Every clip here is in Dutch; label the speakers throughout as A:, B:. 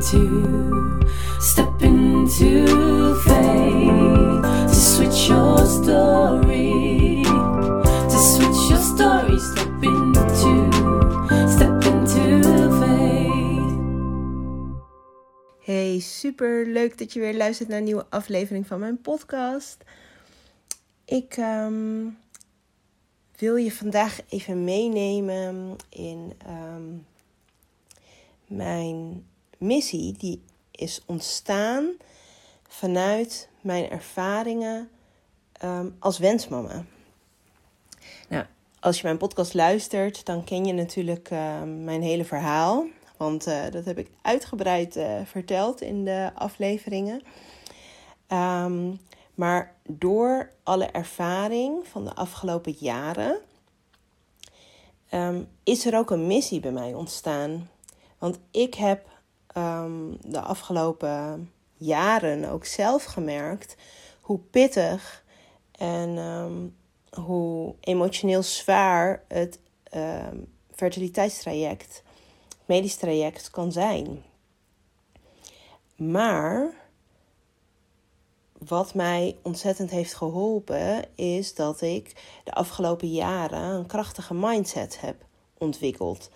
A: into, step into faith to switch your story, to switch your story, step into, step into faith.
B: Hey, super leuk dat je weer luistert naar een nieuwe aflevering van mijn podcast. Ik ehm, wil je vandaag even meenemen in ehm, mijn missie. Die is ontstaan vanuit mijn ervaringen ehm, als wensmama. Nou, als je mijn podcast luistert, dan ken je natuurlijk mijn hele verhaal. Want eh, dat heb ik uitgebreid uh, verteld in de afleveringen. Um, maar door alle ervaring van de afgelopen jaren is er ook een missie bij mij ontstaan. Want ik heb um, de afgelopen jaren ook zelf gemerkt hoe pittig en um, hoe emotioneel zwaar het fertiliteitstraject, het medisch traject kan zijn. Maar wat mij ontzettend heeft geholpen, is dat ik de afgelopen jaren een krachtige mindset heb ontwikkeld.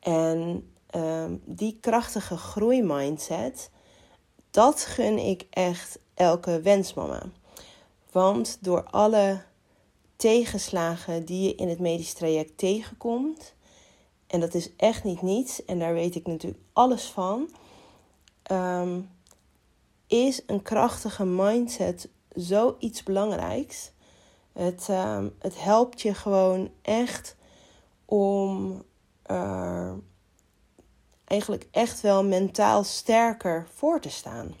B: En um, die krachtige groeimindset, dat gun ik echt elke wensmama. Want door alle tegenslagen die je in het medisch traject tegenkomt, en dat is echt niet niets, en daar weet ik natuurlijk alles van. Um, is een krachtige mindset zoiets belangrijks. Het, uh, het helpt je gewoon echt om uh, eigenlijk echt wel mentaal sterker voor te staan.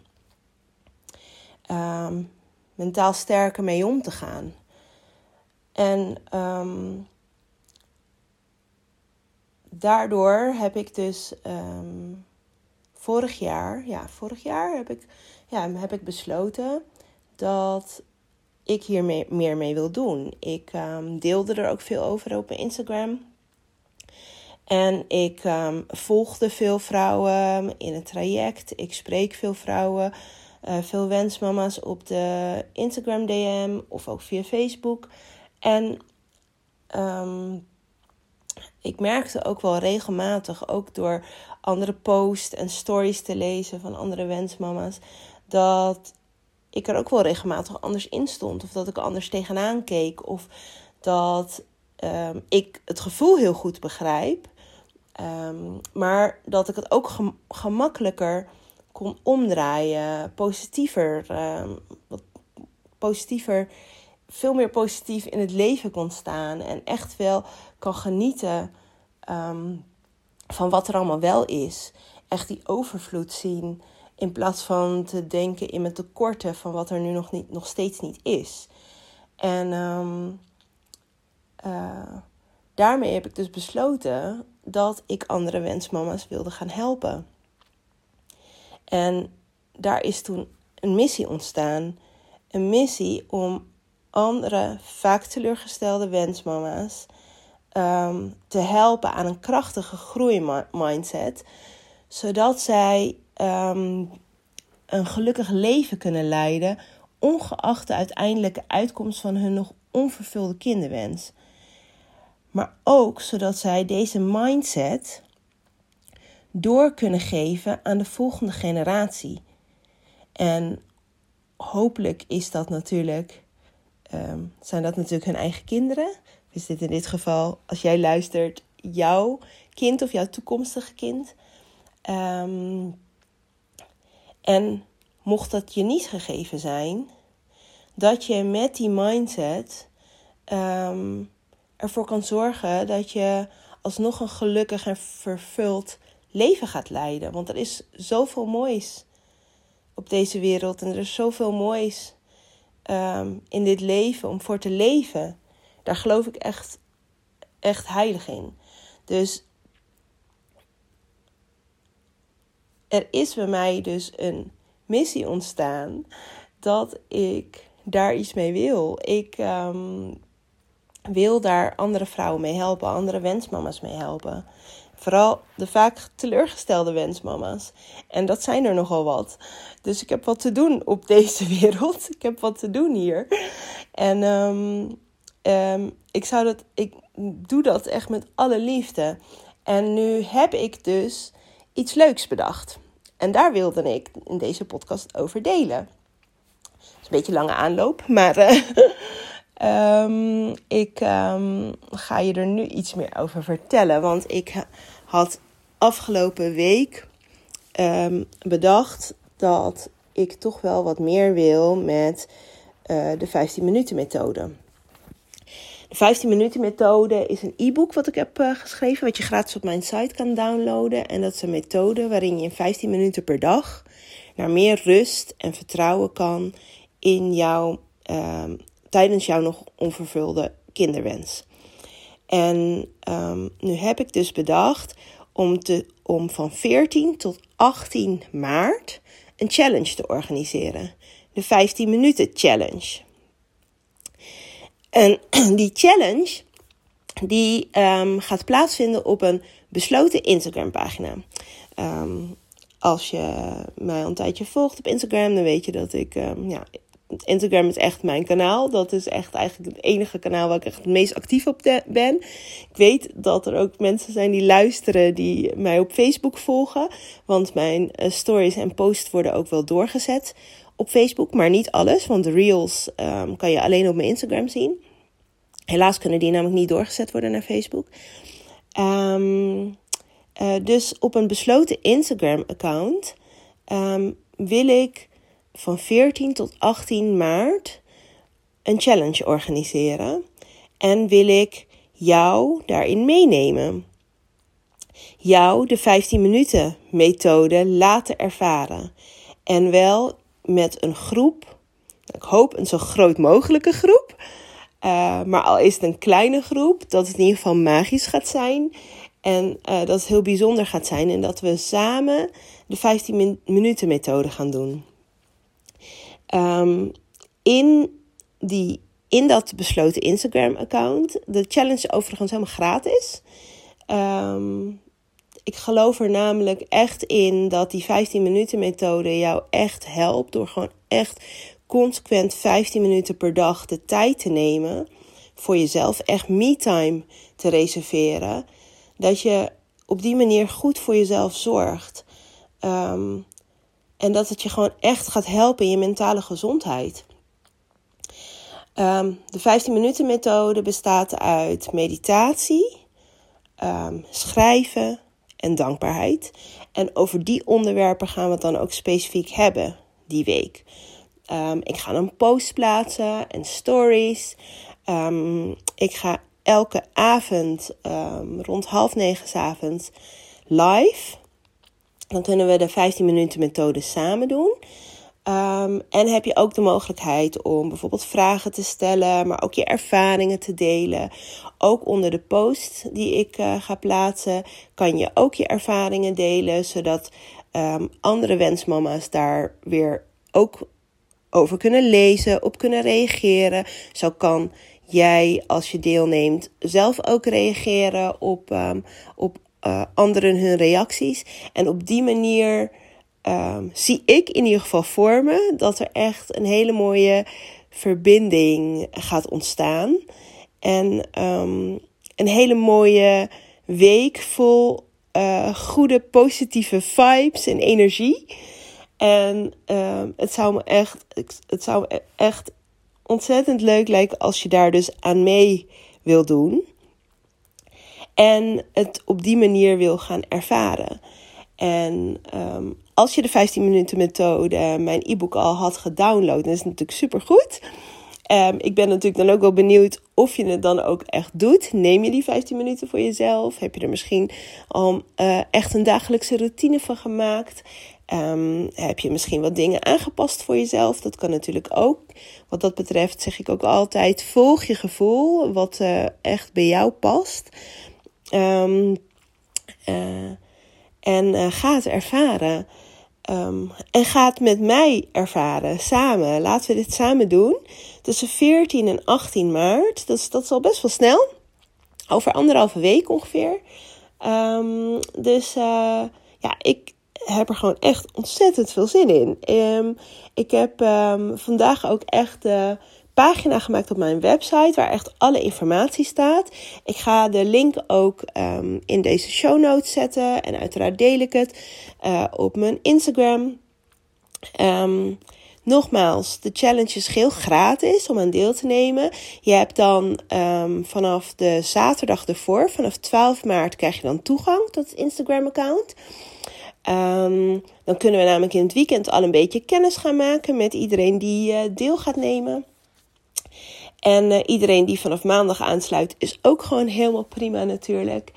B: Um, mentaal sterker mee om te gaan. En um, daardoor heb ik dus um, vorig jaar, ja, vorig jaar heb ik ja, heb ik besloten dat ik hier meer mee wil doen. Ik deelde er ook veel over op mijn Instagram. En ik um, volgde veel vrouwen in het traject. Ik spreek veel vrouwen, uh, veel wensmama's op de Instagram DM of ook via Facebook. En um, ik merkte ook wel regelmatig, ook door andere posts en stories te lezen van andere wensmama's, dat ik er ook wel regelmatig anders in stond. Of dat ik er anders tegenaan keek. Of dat um, ik het gevoel heel goed begrijp. Um, maar dat ik het ook gemakkelijker kon omdraaien. Positiever. Um, wat positiever. Veel meer positief in het leven kon staan. En echt wel kan genieten van wat er allemaal wel is. Echt die overvloed zien. In plaats van te denken in mijn tekorten van wat er nu nog, niet, nog steeds niet is. En uh, daarmee heb ik dus besloten dat ik andere wensmama's wilde gaan helpen. En daar is toen een missie ontstaan. Een missie om andere, vaak teleurgestelde wensmama's um, te helpen aan een krachtige groeimindset. Zodat zij um, een gelukkig leven kunnen leiden, ongeacht de uiteindelijke uitkomst van hun nog onvervulde kinderwens. Maar ook zodat zij deze mindset door kunnen geven aan de volgende generatie. En hopelijk is dat natuurlijk, um, zijn dat natuurlijk hun eigen kinderen. Is dit in dit geval, als jij luistert, jouw kind of jouw toekomstige kind? Um, en mocht dat je niet gegeven zijn, dat je met die mindset um, ervoor kan zorgen dat je alsnog een gelukkig en vervuld leven gaat leiden. Want er is zoveel moois op deze wereld en er is zoveel moois um, in dit leven om voor te leven. Daar geloof ik echt, echt heilig in. Dus er is bij mij dus een missie ontstaan dat ik daar iets mee wil. Ik um, wil daar andere vrouwen mee helpen, andere wensmama's mee helpen. Vooral de vaak teleurgestelde wensmama's. En dat zijn er nogal wat. Dus ik heb wat te doen op deze wereld. Ik heb wat te doen hier. En ehm, ehm, ik, zou dat, ik doe dat echt met alle liefde. En nu heb ik dus iets leuks bedacht. En daar wilde ik in deze podcast over delen. Het is een beetje lange aanloop, maar uh, um, ik um, ga je er nu iets meer over vertellen. Want ik had afgelopen week um, bedacht dat ik toch wel wat meer wil met uh, de 15 minuten methode. De 15 minuten methode is een e-book wat ik heb uh, geschreven, wat je gratis op mijn site kan downloaden. En dat is een methode waarin je in 15 minuten per dag naar meer rust en vertrouwen kan in jouw, uh, tijdens jouw nog onvervulde kinderwens. En um, nu heb ik dus bedacht om, te, om van 14 tot 18 maart een challenge te organiseren. De 15 minuten challenge. En die challenge die um, gaat plaatsvinden op een besloten Instagram pagina. Um, als je mij een tijdje volgt op Instagram, dan weet je dat ik ja, Instagram is echt mijn kanaal. Dat is echt eigenlijk het enige kanaal waar ik echt het meest actief op ben. Ik weet dat er ook mensen zijn die luisteren die mij op Facebook volgen. Want mijn uh, stories en posts worden ook wel doorgezet op Facebook. Maar niet alles, want de reels um, kan je alleen op mijn Instagram zien. Helaas kunnen die namelijk niet doorgezet worden naar Facebook. Um, uh, dus op een besloten Instagram-account um, wil ik van 14 tot 18 maart een challenge organiseren. En wil ik jou daarin meenemen. Jou de 15 minuten methode laten ervaren. En wel met een groep, ik hoop een zo groot mogelijke groep. Uh, maar al is het een kleine groep, dat het in ieder geval magisch gaat zijn. En uh, dat het heel bijzonder gaat zijn. En dat we samen de 15 min minuten methode gaan doen. Um, in, die, in dat besloten Instagram-account. De challenge overigens helemaal gratis. Um, ik geloof er namelijk echt in dat die 15 minuten methode jou echt helpt. Door gewoon echt consequent 15 minuten per dag de tijd te nemen. Voor jezelf echt me-time te reserveren. Dat je op die manier goed voor jezelf zorgt. Um, en dat het je gewoon echt gaat helpen in je mentale gezondheid. Um, de 15 minuten methode bestaat uit meditatie, um, schrijven en dankbaarheid. En over die onderwerpen gaan we het dan ook specifiek hebben die week. Um, ik ga een post plaatsen en stories. ik ga elke avond rond half negen avonds live dan kunnen we de 15 minuten methode samen doen. Um, en heb je ook de mogelijkheid om bijvoorbeeld vragen te stellen, maar ook je ervaringen te delen. Ook onder de post die ik uh, ga plaatsen, kan je ook je ervaringen delen, zodat um, andere wensmama's daar weer ook over kunnen lezen, op kunnen reageren. Zo kan jij, als je deelneemt, zelf ook reageren op, um, op uh, anderen hun reacties. En op die manier um, zie ik in ieder geval voor me dat er echt een hele mooie verbinding gaat ontstaan. En um, een hele mooie week vol uh, goede, positieve vibes en energie. En um, het zou me echt, het zou me echt ontzettend leuk lijken als je daar dus aan mee wil doen. En het op die manier wil gaan ervaren. En um, als je de 15 minuten methode, mijn e-book al had gedownload, dan is het natuurlijk super goed. Um, ik ben natuurlijk dan ook wel benieuwd of je het dan ook echt doet. Neem je die 15 minuten voor jezelf? Heb je er misschien al uh, echt een dagelijkse routine van gemaakt? Um, heb je misschien wat dingen aangepast voor jezelf? Dat kan natuurlijk ook. Wat dat betreft zeg ik ook altijd: volg je gevoel, wat uh, echt bij jou past. Um, uh, en uh, ga het ervaren. En ga het met mij ervaren, samen. Laten we dit samen doen. Tussen 14 en 18 maart. Dat is, al best wel snel. Over anderhalve week ongeveer. Ehm, dus uh, ja, ik heb er gewoon echt ontzettend veel zin in. Ik heb vandaag ook echt pagina gemaakt op mijn website waar echt alle informatie staat. Ik ga de link ook in deze show notes zetten en uiteraard deel ik het uh, op mijn Instagram. Um, Nogmaals, de challenge is heel gratis om aan deel te nemen. Je hebt dan um, vanaf de zaterdag ervoor, vanaf 12 maart, krijg je dan toegang tot het Instagram-account. Dan kunnen we namelijk in het weekend al een beetje kennis gaan maken met iedereen die uh, deel gaat nemen. En uh, iedereen die vanaf maandag aansluit, is ook gewoon helemaal prima natuurlijk.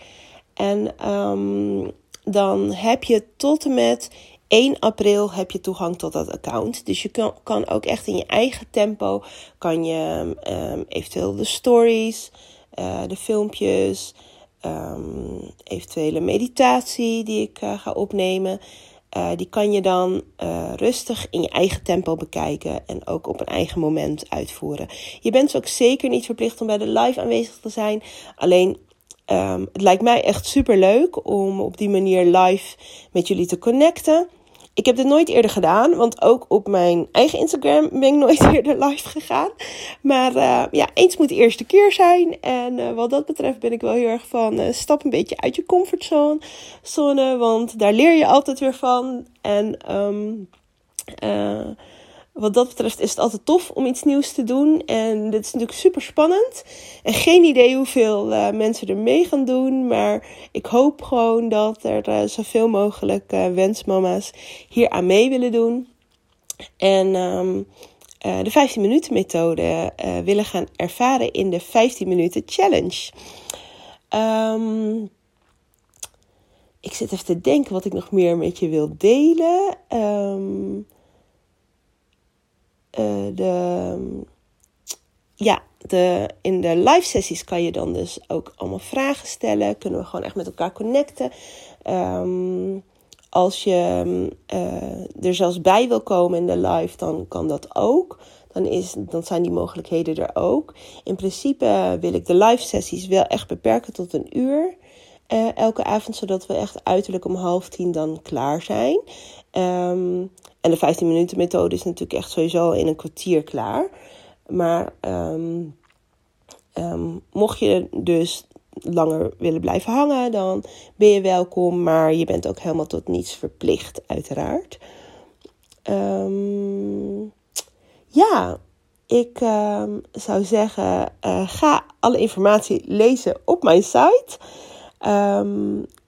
B: En um, dan heb je tot en met 1 april heb je toegang tot dat account. Dus je kan, kan ook echt in je eigen tempo, kan je um, eventueel de stories, uh, de filmpjes, um, eventuele meditatie die ik uh, ga opnemen. Uh, die kan je dan rustig in je eigen tempo bekijken en ook op een eigen moment uitvoeren. Je bent ook zeker niet verplicht om bij de live aanwezig te zijn. Alleen um, het lijkt mij echt super leuk om op die manier live met jullie te connecten. Ik heb dit nooit eerder gedaan, want ook op mijn eigen Instagram ben ik nooit eerder live gegaan. Maar uh, ja, eens moet de eerste keer zijn. En uh, wat dat betreft ben ik wel heel erg van uh, stap een beetje uit je comfortzone. Want daar leer je altijd weer van. En um, wat dat betreft is het altijd tof om iets nieuws te doen. En dit is natuurlijk super spannend. En geen idee hoeveel uh, mensen er mee gaan doen. Maar ik hoop gewoon dat er uh, zoveel mogelijk uh, wensmama's hier aan mee willen doen. En um, de 15 minuten methode willen gaan ervaren in de 15 minuten challenge. Um, ik zit even te denken wat ik nog meer met je wil delen. Um, uh, de, ja, de, in de live sessies kan je dan dus ook allemaal vragen stellen. Kunnen we gewoon echt met elkaar connecten. Um, als je uh, er zelfs bij wil komen in de live, dan kan dat ook. Dan, is, dan zijn die mogelijkheden er ook. In principe wil ik de live sessies wel echt beperken tot een uur. Uh, elke avond, zodat we echt uiterlijk om half tien dan klaar zijn. Um, en de 15 minuten methode is natuurlijk echt sowieso in een kwartier klaar. Maar um, um, mocht je dus langer willen blijven hangen, dan ben je welkom. Maar je bent ook helemaal tot niets verplicht, uiteraard. Ja, ik zou zeggen, uh, ga alle informatie lezen op mijn site.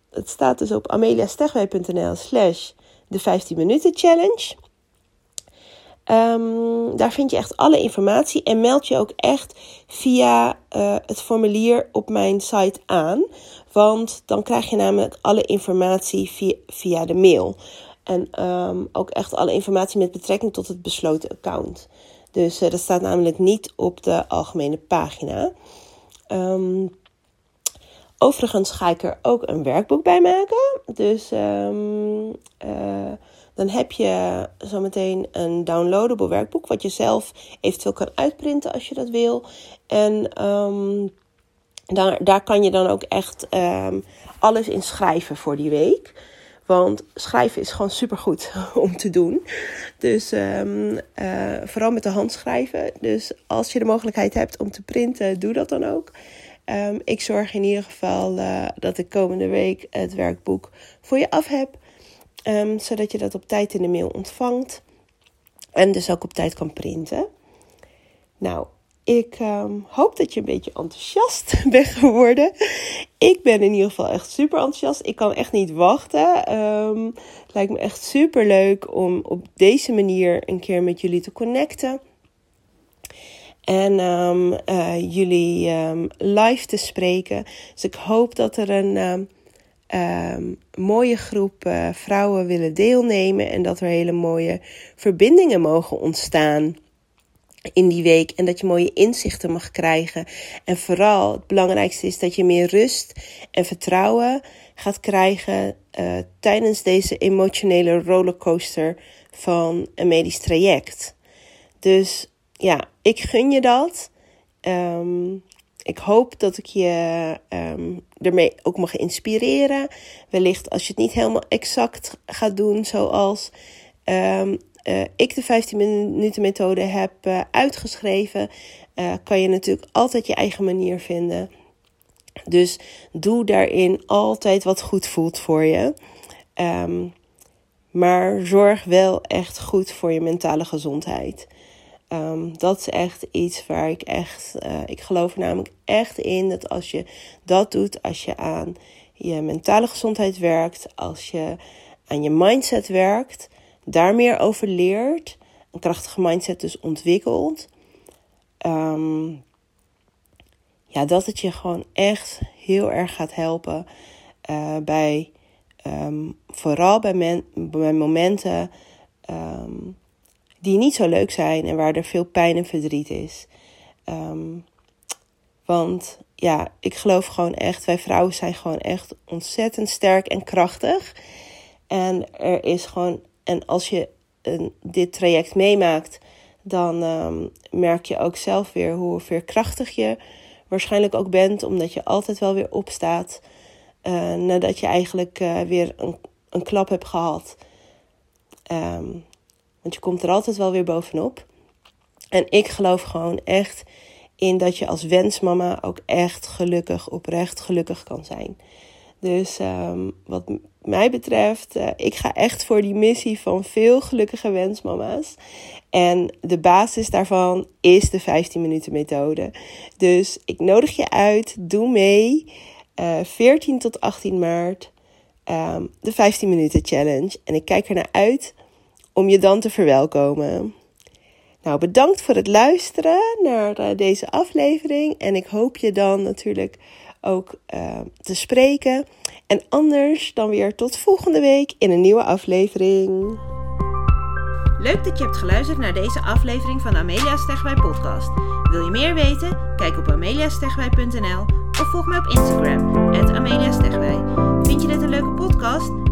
B: Het staat dus op ameliastegwij.nl slash de 15 minuten challenge. Um, daar vind je echt alle informatie en meld je ook echt via uh, het formulier op mijn site aan. Want dan krijg je namelijk alle informatie via, via de mail. En um, ook echt alle informatie met betrekking tot het besloten account. Dus uh, dat staat namelijk niet op de algemene pagina. Overigens ga ik er ook een werkboek bij maken. Dus um, uh, dan heb je zometeen een downloadable werkboek. Wat je zelf eventueel kan uitprinten als je dat wil. En um, daar, daar kan je dan ook echt um, alles in schrijven voor die week. Want schrijven is gewoon super goed om te doen. Dus uh, vooral met de hand schrijven. Dus als je de mogelijkheid hebt om te printen, doe dat dan ook. Um, ik zorg in ieder geval uh, dat ik komende week het werkboek voor je af heb. Um, zodat je dat op tijd in de mail ontvangt. En dus ook op tijd kan printen. Nou, ik um, hoop dat je een beetje enthousiast bent geworden. Ik ben in ieder geval echt super enthousiast. Ik kan echt niet wachten. Het lijkt me echt super leuk om op deze manier een keer met jullie te connecten. En um, uh, jullie um, live te spreken. Dus ik hoop dat er een um, mooie groep uh, vrouwen willen deelnemen. En dat er hele mooie verbindingen mogen ontstaan in die week. En dat je mooie inzichten mag krijgen. En vooral het belangrijkste is dat je meer rust en vertrouwen gaat krijgen uh, tijdens deze emotionele rollercoaster van een medisch traject. Dus ja, ik gun je dat. Um, ik hoop dat ik je ehm, ermee ook mag inspireren. Wellicht als je het niet helemaal exact gaat doen zoals ehm, eh, ik de 15 minuten methode heb uh, uitgeschreven, uh, kan je natuurlijk altijd je eigen manier vinden. Dus doe daarin altijd wat goed voelt voor je. Um, maar zorg wel echt goed voor je mentale gezondheid. Um, dat is echt iets waar ik echt, uh, ik geloof namelijk echt in dat als je dat doet, als je aan je mentale gezondheid werkt, als je aan je mindset werkt, daar meer over leert, een krachtige mindset dus ontwikkelt, um, ja, dat het je gewoon echt heel erg gaat helpen uh, bij, um, vooral bij, men, bij momenten die niet zo leuk zijn en waar er veel pijn en verdriet is. Um, want ja, ik geloof gewoon echt, wij vrouwen zijn gewoon echt ontzettend sterk en krachtig. En er is gewoon, en als je een, dit traject meemaakt, dan um, merk je ook zelf weer hoe veerkrachtig je waarschijnlijk ook bent, omdat je altijd wel weer opstaat uh, nadat je eigenlijk uh, weer een, een klap hebt gehad. Um, want je komt er altijd wel weer bovenop. En ik geloof gewoon echt in dat je als wensmama ook echt gelukkig, oprecht gelukkig kan zijn. Dus um, wat mij betreft, uh, ik ga echt voor die missie van veel gelukkige wensmama's. En de basis daarvan is de 15 minuten methode. Dus ik nodig je uit, doe mee. Uh, eh, 14 tot 18 maart, um, de 15 minuten challenge. En ik kijk er naar uit om je dan te verwelkomen. Nou, bedankt voor het luisteren naar uh, deze aflevering. En ik hoop je dan natuurlijk ook uh, te spreken. En anders dan weer tot volgende week in een nieuwe aflevering.
C: Leuk dat je hebt geluisterd naar deze aflevering van Amelia Stegwij podcast. Wil je meer weten? Kijk op ameliastegwij.nl of volg mij op Instagram, Amelia Stegwij. Vind je dit een leuke podcast?